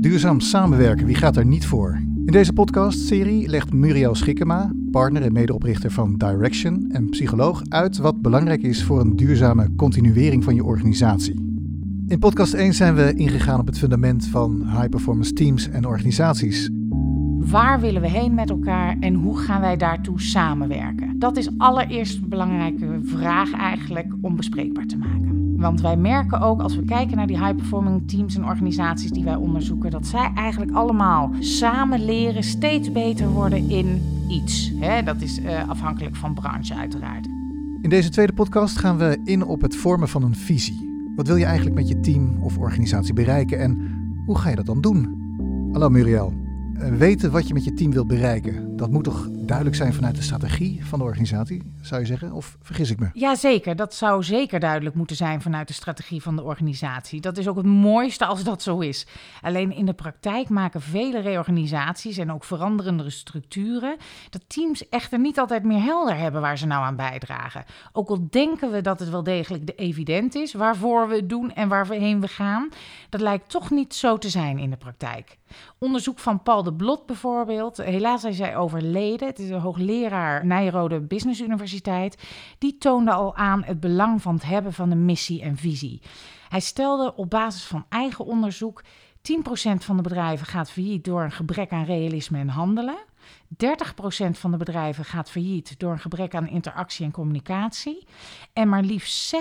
Duurzaam samenwerken, wie gaat er niet voor? In deze podcastserie legt Muriel Schikkema, partner en medeoprichter van Direction en psycholoog, uit wat belangrijk is voor een duurzame continuering van je organisatie. In podcast 1 zijn we ingegaan op het fundament van high-performance teams en organisaties. Waar willen we heen met elkaar en hoe gaan wij daartoe samenwerken? Dat is allereerst een belangrijke vraag eigenlijk om bespreekbaar te maken. Want wij merken ook als we kijken naar die high-performing teams en organisaties die wij onderzoeken, dat zij eigenlijk allemaal samen leren steeds beter worden in iets. dat is uh, afhankelijk van branche uiteraard. In deze tweede podcast gaan we in op het vormen van een visie. Wat wil je eigenlijk met je team of organisatie bereiken en hoe ga je dat dan doen? Hallo Muriel. Eh, weten wat je met je team wilt bereiken, dat moet toch duidelijk zijn vanuit de strategie van de organisatie, zou je zeggen? Of vergis ik me? Jazeker, dat zou zeker duidelijk moeten zijn vanuit de strategie van de organisatie. Dat is ook het mooiste als dat zo is. Alleen in de praktijk maken vele reorganisaties en ook veranderende structuren dat teams echter niet altijd meer helder hebben waar ze nou aan bijdragen. Ook al denken we dat het wel degelijk de evident is waarvoor we het doen en waar we heen we gaan, dat lijkt toch niet zo te zijn in de praktijk. Onderzoek van Paul de Blot bijvoorbeeld, helaas is hij overleden het een hoogleraar Nijrode Business Universiteit, die toonde al aan het belang van het hebben van een missie en visie. Hij stelde op basis van eigen onderzoek 10% van de bedrijven gaat failliet door een gebrek aan realisme en handelen. 30% van de bedrijven gaat failliet door een gebrek aan interactie en communicatie. En maar liefst 60%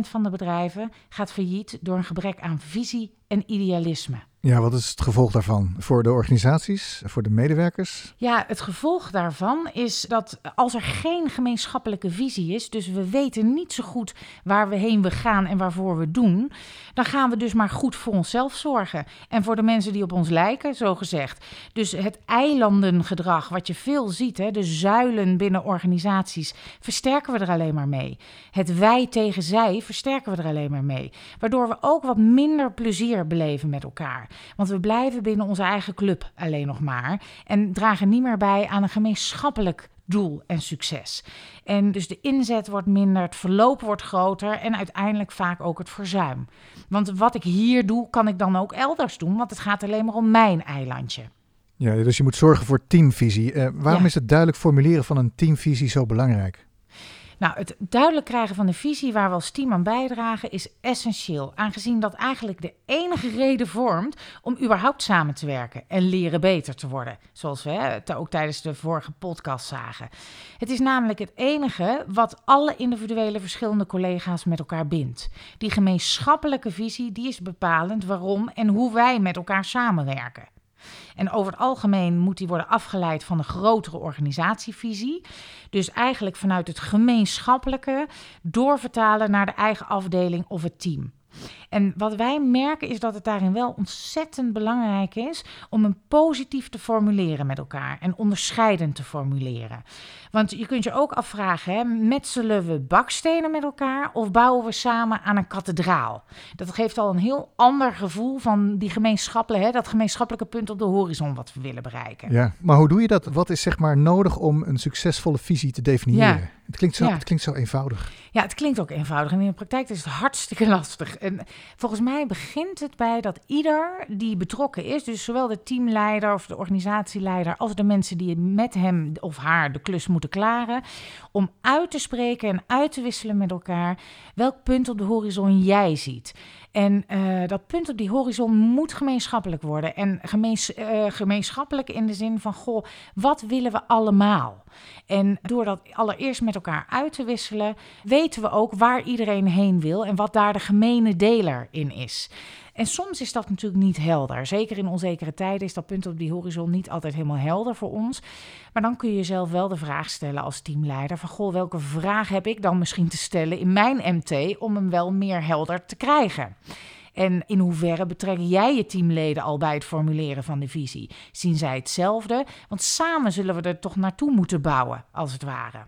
van de bedrijven gaat failliet door een gebrek aan visie en idealisme. Ja, wat is het gevolg daarvan voor de organisaties, voor de medewerkers? Ja, het gevolg daarvan is dat als er geen gemeenschappelijke visie is, dus we weten niet zo goed waar we heen we gaan en waarvoor we doen, dan gaan we dus maar goed voor onszelf zorgen. En voor de mensen die op ons lijken, zo gezegd. Dus het eilandengedrag, wat je veel ziet, hè, de zuilen binnen organisaties, versterken we er alleen maar mee. Het wij tegen zij versterken we er alleen maar mee. Waardoor we ook wat minder plezier beleven met elkaar. Want we blijven binnen onze eigen club alleen nog maar. En dragen niet meer bij aan een gemeenschappelijk doel en succes. En dus de inzet wordt minder, het verloop wordt groter en uiteindelijk vaak ook het verzuim. Want wat ik hier doe, kan ik dan ook elders doen, want het gaat alleen maar om mijn eilandje. Ja, dus je moet zorgen voor teamvisie. Uh, waarom is het duidelijk formuleren van een teamvisie zo belangrijk? Nou, het duidelijk krijgen van de visie waar we als team aan bijdragen is essentieel, aangezien dat eigenlijk de enige reden vormt om überhaupt samen te werken en leren beter te worden, zoals we het ook tijdens de vorige podcast zagen. Het is namelijk het enige wat alle individuele verschillende collega's met elkaar bindt. Die gemeenschappelijke visie die is bepalend waarom en hoe wij met elkaar samenwerken. En over het algemeen moet die worden afgeleid van een grotere organisatievisie. Dus eigenlijk vanuit het gemeenschappelijke doorvertalen naar de eigen afdeling of het team. En wat wij merken is dat het daarin wel ontzettend belangrijk is om een positief te formuleren met elkaar en onderscheidend te formuleren. Want je kunt je ook afvragen, hè, metselen we bakstenen met elkaar of bouwen we samen aan een kathedraal? Dat geeft al een heel ander gevoel van die gemeenschappelijke, hè, dat gemeenschappelijke punt op de horizon wat we willen bereiken. Ja, maar hoe doe je dat? Wat is zeg maar nodig om een succesvolle visie te definiëren? Ja. Het, klinkt zo, het klinkt zo eenvoudig. Ja, het klinkt ook eenvoudig. En in de praktijk is het hartstikke lastig. En volgens mij begint het bij dat ieder die betrokken is, dus zowel de teamleider of de organisatieleider als de mensen die met hem of haar de klus moeten klaren, om uit te spreken en uit te wisselen met elkaar welk punt op de horizon jij ziet. En uh, dat punt op die horizon moet gemeenschappelijk worden. En uh, gemeenschappelijk in de zin van, goh, wat willen we allemaal? En door dat allereerst met elkaar uit te wisselen, weten we ook waar iedereen heen wil en wat daar de gemene in is. En soms is dat natuurlijk niet helder. Zeker in onzekere tijden is dat punt op die horizon niet altijd helemaal helder voor ons. Maar dan kun je jezelf wel de vraag stellen als teamleider: van goh, welke vraag heb ik dan misschien te stellen in mijn MT om hem wel meer helder te krijgen? En in hoeverre betrek jij je teamleden al bij het formuleren van de visie? Zien zij hetzelfde? Want samen zullen we er toch naartoe moeten bouwen, als het ware.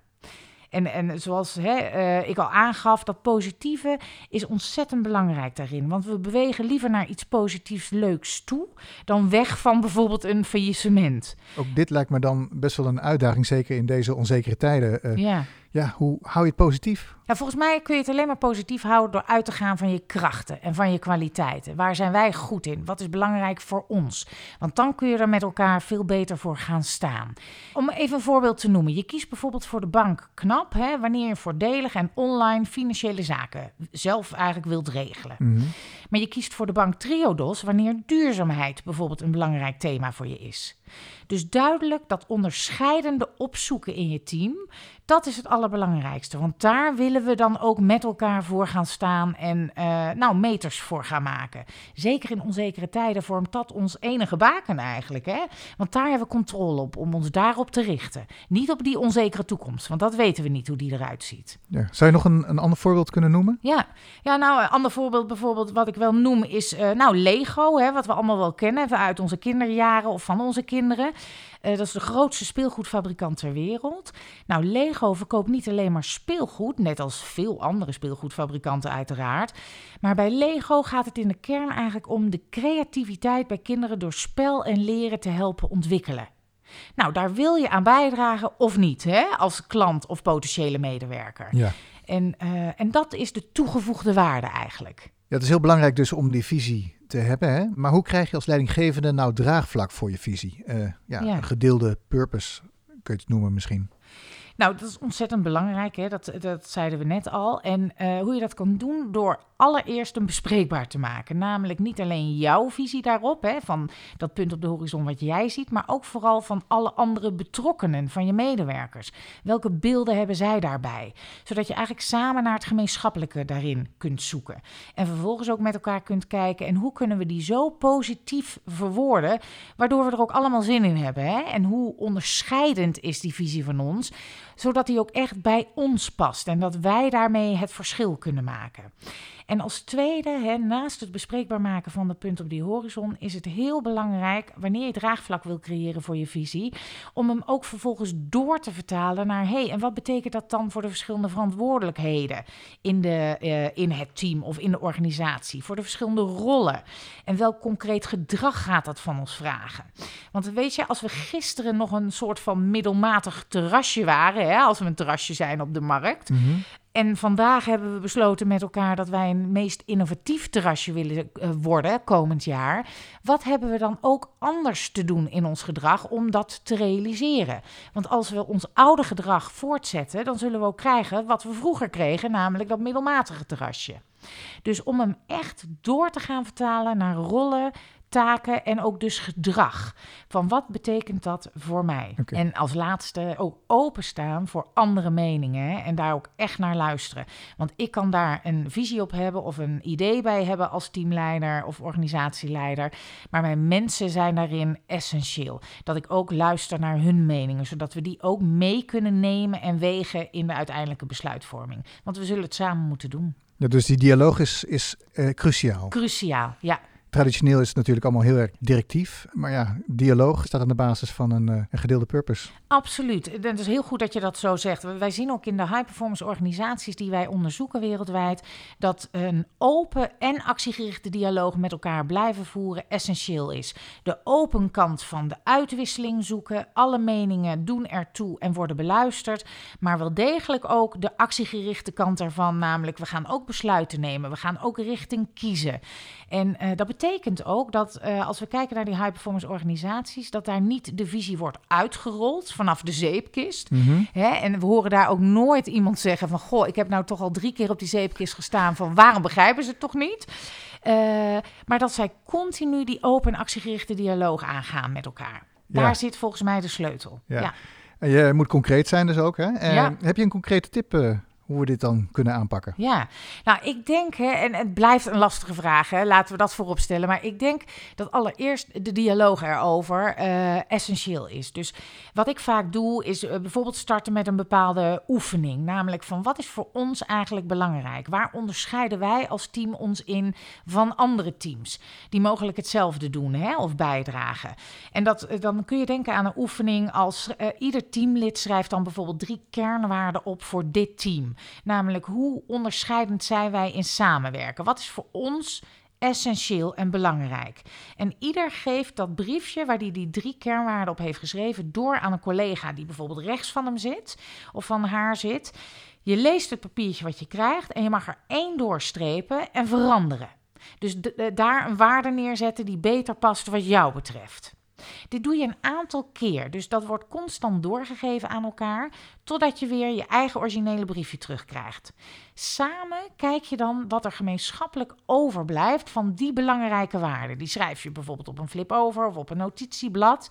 En, en zoals hè, uh, ik al aangaf, dat positieve is ontzettend belangrijk daarin. Want we bewegen liever naar iets positiefs, leuks toe, dan weg van bijvoorbeeld een faillissement. Ook dit lijkt me dan best wel een uitdaging, zeker in deze onzekere tijden. Uh, ja Ja, hoe hou je het positief? Nou, volgens mij kun je het alleen maar positief houden door uit te gaan van je krachten en van je kwaliteiten. Waar zijn wij goed in? Wat is belangrijk voor ons? Want dan kun je er met elkaar veel beter voor gaan staan. Om even een voorbeeld te noemen. Je kiest bijvoorbeeld voor de bank knap, hè, wanneer je voordelig en online financiële zaken zelf eigenlijk wilt regelen. Mhm. Maar je kiest voor de bank Triodos wanneer duurzaamheid bijvoorbeeld een belangrijk thema voor je is. Dus duidelijk dat onderscheidende opzoeken in je team, dat is het allerbelangrijkste. Want daar willen we dan ook met elkaar voor gaan staan en eh, nou, meters voor gaan maken. Zeker in onzekere tijden vormt dat ons enige baken eigenlijk. Hè? Want daar hebben we controle op, om ons daarop te richten. Niet op die onzekere toekomst, want dat weten we niet hoe die eruit ziet. Ja. Zou je nog een, een ander voorbeeld kunnen noemen? Ja, ja nou, een ander voorbeeld bijvoorbeeld wat ik wel noem is, eh, nou, Lego, hè, wat we allemaal wel kennen uit onze kinderjaren of van onze kinderen. Eh, dat is de grootste speelgoedfabrikant ter wereld. Nou, Lego verkoopt niet alleen maar speelgoed, net als veel andere speelgoedfabrikanten uiteraard. Maar bij Lego gaat het in de kern eigenlijk om de creativiteit bij kinderen door spel en leren te helpen ontwikkelen. Nou, daar wil je aan bijdragen of niet, hè? als klant of potentiële medewerker. Ja. En, uh, en dat is de toegevoegde waarde eigenlijk. Ja, het is heel belangrijk dus om die visie te hebben. Hè? Maar hoe krijg je als leidinggevende nou draagvlak voor je visie? Uh, ja, ja, een gedeelde purpose kun je het noemen misschien. Nou, dat is ontzettend belangrijk, hè? Dat, dat zeiden we net al. En uh, hoe je dat kan doen door allereerst een bespreekbaar te maken. Namelijk niet alleen jouw visie daarop, hè, van dat punt op de horizon wat jij ziet, maar ook vooral van alle andere betrokkenen, van je medewerkers. Welke beelden hebben zij daarbij? Zodat je eigenlijk samen naar het gemeenschappelijke daarin kunt zoeken. En vervolgens ook met elkaar kunt kijken en hoe kunnen we die zo positief verwoorden, waardoor we er ook allemaal zin in hebben. Hè? En hoe onderscheidend is die visie van ons, zodat die ook echt bij ons past en dat wij daarmee het verschil kunnen maken. En als tweede, hè, naast het bespreekbaar maken van de punt op die horizon, is het heel belangrijk, wanneer je draagvlak wil creëren voor je visie, om hem ook vervolgens door te vertalen naar, hey, en wat betekent dat dan voor de verschillende verantwoordelijkheden in, de, uh, in het team of in de organisatie, voor de verschillende rollen? En welk concreet gedrag gaat dat van ons vragen? Want weet je, als we gisteren nog een soort van middelmatig terrasje waren, hè, als we een terrasje zijn op de markt, Mhm. En vandaag hebben we besloten met elkaar dat wij een meest innovatief terrasje willen uh, worden komend jaar. Wat hebben we dan ook anders te doen in ons gedrag om dat te realiseren? Want als we ons oude gedrag voortzetten, dan zullen we ook krijgen wat we vroeger kregen, namelijk dat middelmatige terrasje. Dus om hem echt door te gaan vertalen naar rollen, taken en ook dus gedrag. Van wat betekent dat voor mij? Okay. En als laatste ook openstaan voor andere meningen hè, en daar ook echt naar luisteren. Want ik kan daar een visie op hebben of een idee bij hebben als teamleider of organisatieleider. Maar mijn mensen zijn daarin essentieel. Dat ik ook luister naar hun meningen, zodat we die ook mee kunnen nemen en wegen in de uiteindelijke besluitvorming. Want we zullen het samen moeten doen. Ja, dus die dialoog is, is uh, cruciaal. Cruciaal, ja. Traditioneel is het natuurlijk allemaal heel erg directief. Maar ja, dialoog staat aan de basis van een, een gedeelde purpose. Absoluut. Het is heel goed dat je dat zo zegt. Wij zien ook in de high-performance organisaties die wij onderzoeken wereldwijd... dat een open en actiegerichte dialoog met elkaar blijven voeren essentieel is. De open kant van de uitwisseling zoeken. Alle meningen doen ertoe en worden beluisterd. Maar wel degelijk ook de actiegerichte kant ervan. Namelijk, we gaan ook besluiten nemen. We gaan ook richting kiezen. En uh, dat betekent ook dat uh, als we kijken naar die high-performance organisaties... dat daar niet de visie wordt uitgerold vanaf de zeepkist. Mm -hmm. Hè? En we horen daar ook nooit iemand zeggen van... goh, ik heb nou toch al drie keer op die zeepkist gestaan... van waarom begrijpen ze het toch niet? Uh, maar dat zij continu die open en actiegerichte dialoog aangaan met elkaar. Daar Ja. zit volgens mij de sleutel. Ja. Ja. En je moet concreet zijn dus ook. Hè? En Ja. Heb je een concrete tip uh, hoe we dit dan kunnen aanpakken? Ja, nou ik denk, hè, en het blijft een lastige vraag, hè, laten we dat voorop stellen. Maar ik denk dat allereerst de dialoog erover uh, essentieel is. Dus wat ik vaak doe, is uh, bijvoorbeeld starten met een bepaalde oefening. Namelijk van wat is voor ons eigenlijk belangrijk? Waar onderscheiden wij als team ons in van andere teams? Die mogelijk hetzelfde doen hè, of bijdragen. En dat, uh, dan kun je denken aan een oefening als ieder teamlid schrijft dan bijvoorbeeld drie kernwaarden op voor dit team. Namelijk, hoe onderscheidend zijn wij in samenwerken? Wat is voor ons essentieel en belangrijk. En ieder geeft dat briefje waar hij die drie kernwaarden op heeft geschreven door aan een collega die bijvoorbeeld rechts van hem zit of van haar zit. Je leest het papiertje wat je krijgt en je mag er één doorstrepen en veranderen. Dus daar een waarde neerzetten die beter past wat jou betreft. Dit doe je een aantal keer, dus dat wordt constant doorgegeven aan elkaar, totdat je weer je eigen originele briefje terugkrijgt. Samen kijk je dan wat er gemeenschappelijk overblijft van die belangrijke waarden. Die schrijf je bijvoorbeeld op een flip over of op een notitieblad.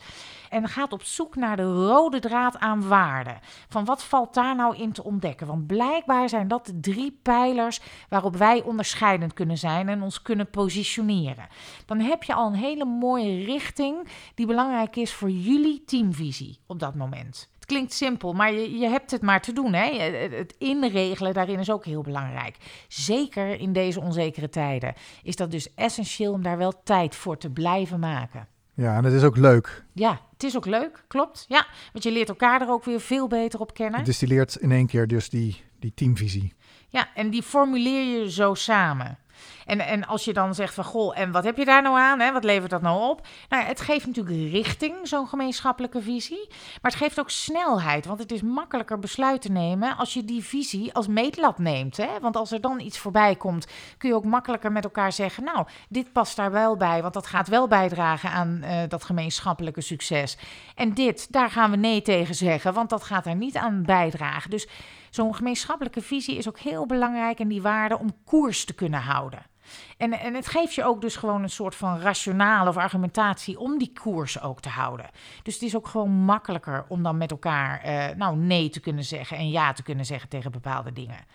En gaat op zoek naar de rode draad aan waarden. Van wat valt daar nou in te ontdekken? Want blijkbaar zijn dat de drie pijlers waarop wij onderscheidend kunnen zijn en ons kunnen positioneren. Dan heb je al een hele mooie richting die belangrijk is voor jullie teamvisie op dat moment klinkt simpel, maar je, je hebt het maar te doen. Hè? Het inregelen daarin is ook heel belangrijk. Zeker in deze onzekere tijden is dat dus essentieel om daar wel tijd voor te blijven maken. Ja, en het is ook leuk. Ja, het is ook leuk, klopt. Ja, want je leert elkaar er ook weer veel beter op kennen. Het distilleert in één keer dus die, die teamvisie. Ja, en die formuleer je zo samen. En, en als je dan zegt van, goh, en wat heb je daar nou aan? Hè? Wat levert dat nou op? Nou, het geeft natuurlijk richting, zo'n gemeenschappelijke visie. Maar het geeft ook snelheid, want het is makkelijker besluiten nemen als je die visie als meetlat neemt. Hè? Want als er dan iets voorbij komt, kun je ook makkelijker met elkaar zeggen, nou, dit past daar wel bij, want dat gaat wel bijdragen aan uh, dat gemeenschappelijke succes. En dit, daar gaan we nee tegen zeggen, want dat gaat er niet aan bijdragen. Dus zo'n gemeenschappelijke visie is ook heel belangrijk en die waarde om koers te kunnen houden. En, en het geeft je ook dus gewoon een soort van rationale of argumentatie om die koers ook te houden. Dus het is ook gewoon makkelijker om dan met elkaar uh, nou nee te kunnen zeggen en ja te kunnen zeggen tegen bepaalde dingen.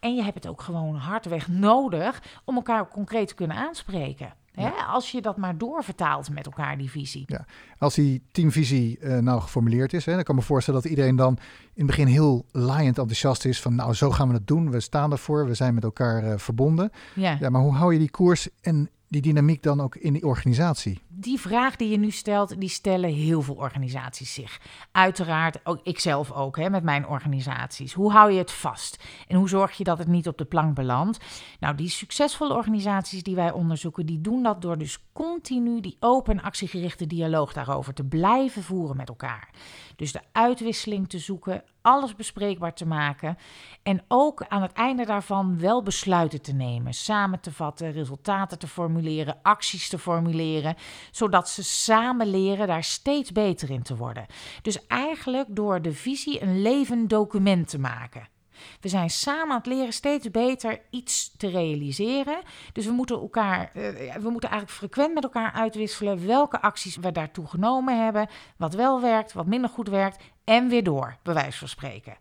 En je hebt het ook gewoon hardweg nodig om elkaar concreet te kunnen aanspreken. Hè? Als je dat maar doorvertaalt met elkaar, die visie. Ja. Als die teamvisie uh, nou geformuleerd is, hè, dan kan ik me voorstellen dat iedereen dan in het begin heel laaiend enthousiast is van nou zo gaan we het doen, we staan ervoor, we zijn met elkaar uh, verbonden. Ja. ja, maar hoe hou je die koers en die dynamiek dan ook in die organisatie? Die vraag die je nu stelt, die stellen heel veel organisaties zich. Uiteraard, ook ikzelf ook, hè, met mijn organisaties. Hoe hou je het vast? En hoe zorg je dat het niet op de plank belandt? Nou, die succesvolle organisaties die wij onderzoeken, die doen dat door dus continu die open actiegerichte dialoog daarover te blijven voeren met elkaar. Dus de uitwisseling te zoeken, alles bespreekbaar te maken en ook aan het einde daarvan wel besluiten te nemen, samen te vatten, resultaten te formuleren, acties te formuleren, zodat ze samen leren daar steeds beter in te worden. Dus eigenlijk door de visie een levend document te maken. We zijn samen aan het leren steeds beter iets te realiseren. Dus we moeten elkaar, uh, we moeten eigenlijk frequent met elkaar uitwisselen welke acties we daartoe genomen hebben, wat wel werkt, wat minder goed werkt en weer door, bij wijze van spreken.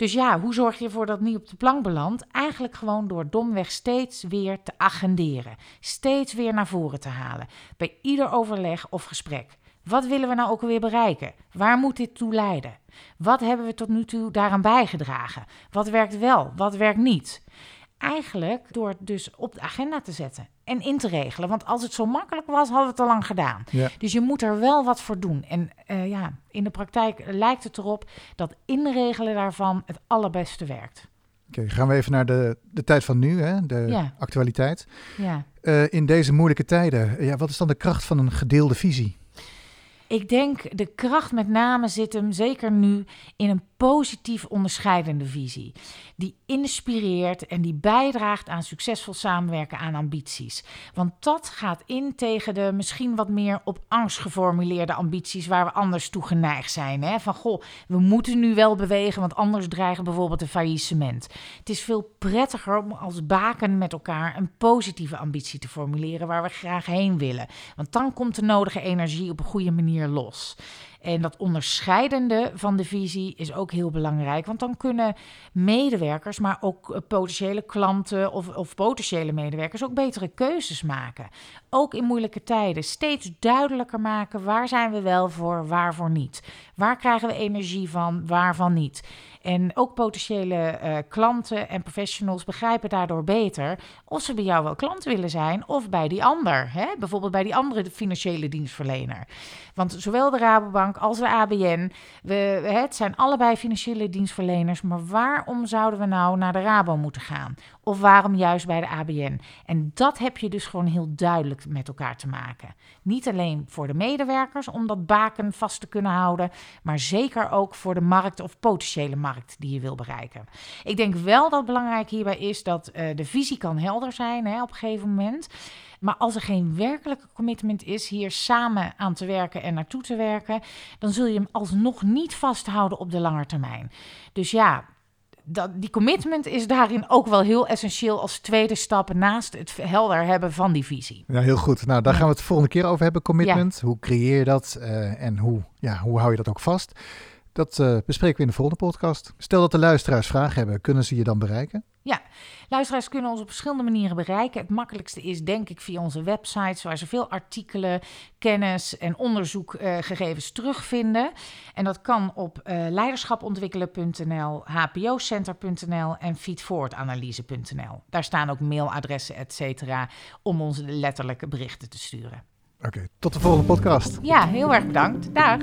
Dus ja, hoe zorg je ervoor dat het niet op de plank belandt? Eigenlijk gewoon door domweg steeds weer te agenderen. Steeds weer naar voren te halen. Bij ieder overleg of gesprek. Wat willen we nou ook alweer bereiken? Waar moet dit toe leiden? Wat hebben we tot nu toe daaraan bijgedragen? Wat werkt wel? Wat werkt niet? Eigenlijk door het dus op de agenda te zetten en in te regelen. Want als het zo makkelijk was, hadden we het al lang gedaan. Dus je moet er wel wat voor doen. En uh, ja, in de praktijk lijkt het erop dat inregelen daarvan het allerbeste werkt. Oké, gaan we even naar de, de tijd van nu, hè? de ja. actualiteit. Ja. Uh, in deze moeilijke tijden, ja, wat is dan de kracht van een gedeelde visie? Ik denk de kracht met name zit hem zeker nu in een positief onderscheidende visie. Die inspireert en die bijdraagt aan succesvol samenwerken aan ambities. Want dat gaat in tegen de misschien wat meer op angst geformuleerde ambities waar we anders toe geneigd zijn. Hè? Van goh, we moeten nu wel bewegen, want anders dreigen bijvoorbeeld een faillissement. Het is veel prettiger om als baken met elkaar een positieve ambitie te formuleren waar we graag heen willen. Want dan komt de nodige energie op een goede manier los. En dat onderscheidende van de visie is ook heel belangrijk, want dan kunnen medewerkers, maar ook eh, potentiële klanten of, of potentiële medewerkers ook betere keuzes maken. Ook in moeilijke tijden steeds duidelijker maken waar zijn we wel voor, waarvoor niet. Waar krijgen we energie van, waarvan niet. En ook potentiële uh, klanten en professionals begrijpen daardoor beter of ze bij jou wel klant willen zijn of bij die ander. Hè? Bijvoorbeeld bij die andere financiële dienstverlener. Want zowel de Rabobank als de ABN, we, het zijn allebei financiële dienstverleners. Maar waarom zouden we nou naar de Rabo moeten gaan? Of waarom juist bij de ABN? En dat heb je dus gewoon heel duidelijk met elkaar te maken. Niet alleen voor de medewerkers om dat baken vast te kunnen houden, maar zeker ook voor de markt of potentiële markt die je wil bereiken. Ik denk wel dat belangrijk hierbij is dat uh, de visie kan helder zijn hè, op een gegeven moment. Maar als er geen werkelijke commitment is hier samen aan te werken en naartoe te werken, dan zul je hem alsnog niet vasthouden op de lange termijn. Dus ja, dat, die commitment is daarin ook wel heel essentieel als tweede stap naast het helder hebben van die visie. Ja, heel goed. Nou, daar gaan we het de volgende keer over hebben, commitment. Hoe creëer je dat uh, en hoe, ja, hoe hou je dat ook vast? Dat uh, bespreken we in de volgende podcast. Stel dat de luisteraars vragen hebben, kunnen ze je dan bereiken? Ja, luisteraars kunnen ons op verschillende manieren bereiken. Het makkelijkste is denk ik via onze website, waar ze veel artikelen, kennis en onderzoekgegevens uh, terugvinden. En dat kan op uh, leiderschapontwikkelen.nl, hpocenter.nl en feedforwardanalyse.nl. Daar staan ook mailadressen, et cetera, om ons letterlijke berichten te sturen. Oké, okay, tot de volgende podcast. Ja, heel erg bedankt. Dag.